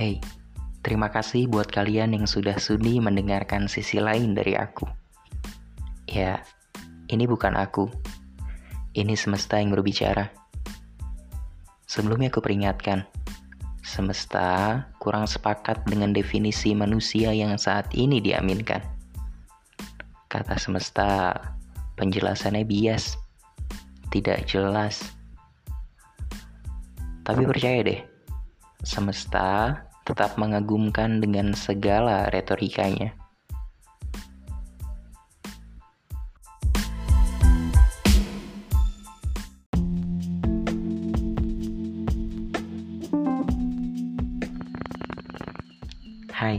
Hey, terima kasih buat kalian yang sudah sudi mendengarkan sisi lain dari aku. Ya, ini bukan aku. Ini semesta yang berbicara. Sebelumnya aku peringatkan, semesta kurang sepakat dengan definisi manusia yang saat ini diaminkan. Kata semesta, penjelasannya bias, tidak jelas. Tapi percaya deh, semesta tetap mengagumkan dengan segala retorikanya. Hai,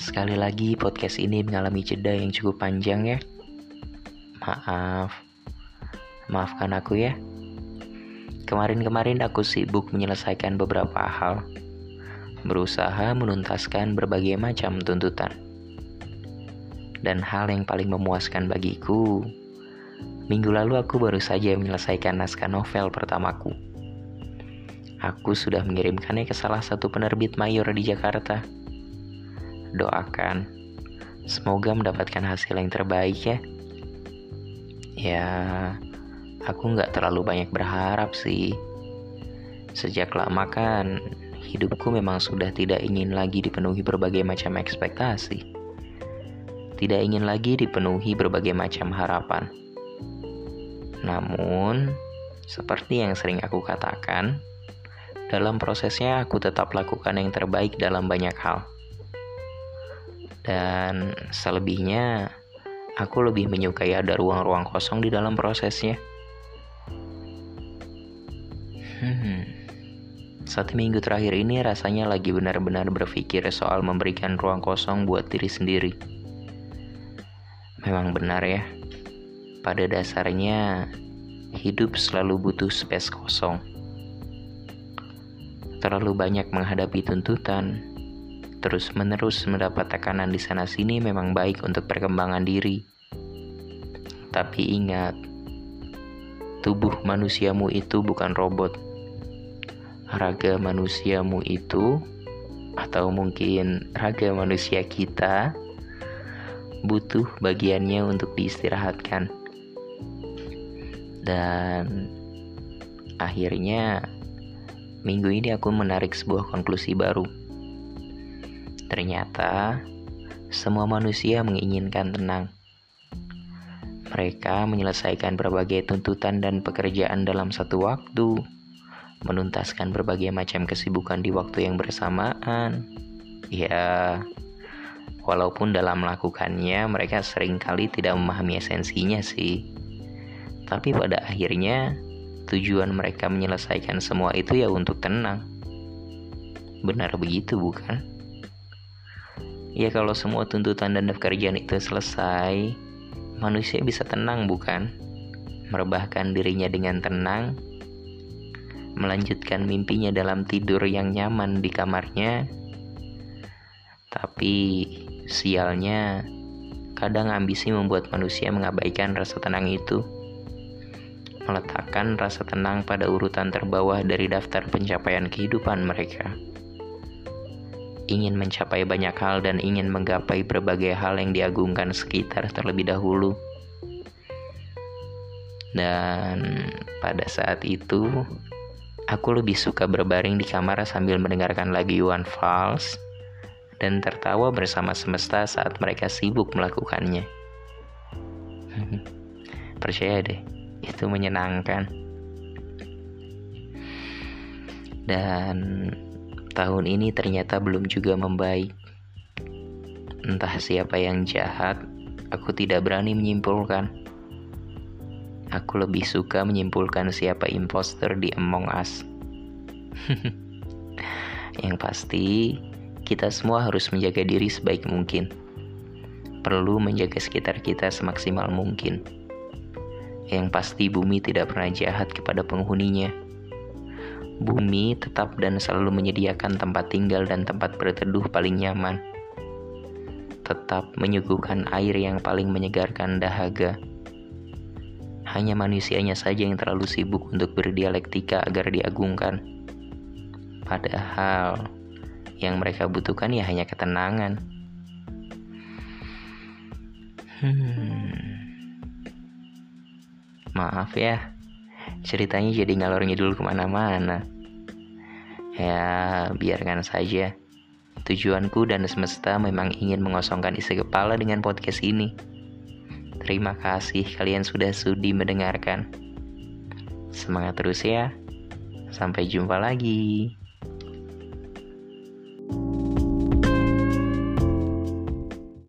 sekali lagi podcast ini mengalami jeda yang cukup panjang ya. Maaf, maafkan aku ya. Kemarin-kemarin aku sibuk menyelesaikan beberapa hal berusaha menuntaskan berbagai macam tuntutan. Dan hal yang paling memuaskan bagiku, minggu lalu aku baru saja menyelesaikan naskah novel pertamaku. Aku sudah mengirimkannya ke salah satu penerbit mayor di Jakarta. Doakan, semoga mendapatkan hasil yang terbaik ya. Ya, aku nggak terlalu banyak berharap sih. Sejak lama kan hidupku memang sudah tidak ingin lagi dipenuhi berbagai macam ekspektasi. Tidak ingin lagi dipenuhi berbagai macam harapan. Namun, seperti yang sering aku katakan, dalam prosesnya aku tetap lakukan yang terbaik dalam banyak hal. Dan selebihnya, aku lebih menyukai ada ruang-ruang kosong di dalam prosesnya. Hmm. Satu minggu terakhir ini rasanya lagi benar-benar berpikir soal memberikan ruang kosong buat diri sendiri. Memang benar ya, pada dasarnya hidup selalu butuh space kosong. Terlalu banyak menghadapi tuntutan, terus-menerus mendapat tekanan di sana-sini memang baik untuk perkembangan diri. Tapi ingat, tubuh manusiamu itu bukan robot raga manusiamu itu atau mungkin raga manusia kita butuh bagiannya untuk diistirahatkan. Dan akhirnya minggu ini aku menarik sebuah konklusi baru. Ternyata semua manusia menginginkan tenang. Mereka menyelesaikan berbagai tuntutan dan pekerjaan dalam satu waktu menuntaskan berbagai macam kesibukan di waktu yang bersamaan. Ya, walaupun dalam melakukannya mereka sering kali tidak memahami esensinya sih. Tapi pada akhirnya tujuan mereka menyelesaikan semua itu ya untuk tenang. Benar begitu bukan? Ya kalau semua tuntutan dan pekerjaan itu selesai, manusia bisa tenang bukan? Merebahkan dirinya dengan tenang melanjutkan mimpinya dalam tidur yang nyaman di kamarnya. Tapi sialnya, kadang ambisi membuat manusia mengabaikan rasa tenang itu. Meletakkan rasa tenang pada urutan terbawah dari daftar pencapaian kehidupan mereka. Ingin mencapai banyak hal dan ingin menggapai berbagai hal yang diagungkan sekitar terlebih dahulu. Dan pada saat itu, Aku lebih suka berbaring di kamar sambil mendengarkan lagu Iwan Fals dan tertawa bersama semesta saat mereka sibuk melakukannya. Percaya deh, itu menyenangkan. Dan tahun ini ternyata belum juga membaik. Entah siapa yang jahat, aku tidak berani menyimpulkan. Aku lebih suka menyimpulkan siapa imposter di Among Us. Yang pasti, kita semua harus menjaga diri sebaik mungkin. Perlu menjaga sekitar kita semaksimal mungkin. Yang pasti bumi tidak pernah jahat kepada penghuninya. Bumi tetap dan selalu menyediakan tempat tinggal dan tempat berteduh paling nyaman. Tetap menyuguhkan air yang paling menyegarkan dahaga hanya manusianya saja yang terlalu sibuk untuk berdialektika agar diagungkan. Padahal, yang mereka butuhkan ya hanya ketenangan. Hmm. Maaf ya, ceritanya jadi ngalor ngidul ke mana-mana. Ya, biarkan saja. Tujuanku dan semesta memang ingin mengosongkan isi kepala dengan podcast ini. Terima kasih kalian sudah sudi mendengarkan. Semangat terus ya. Sampai jumpa lagi.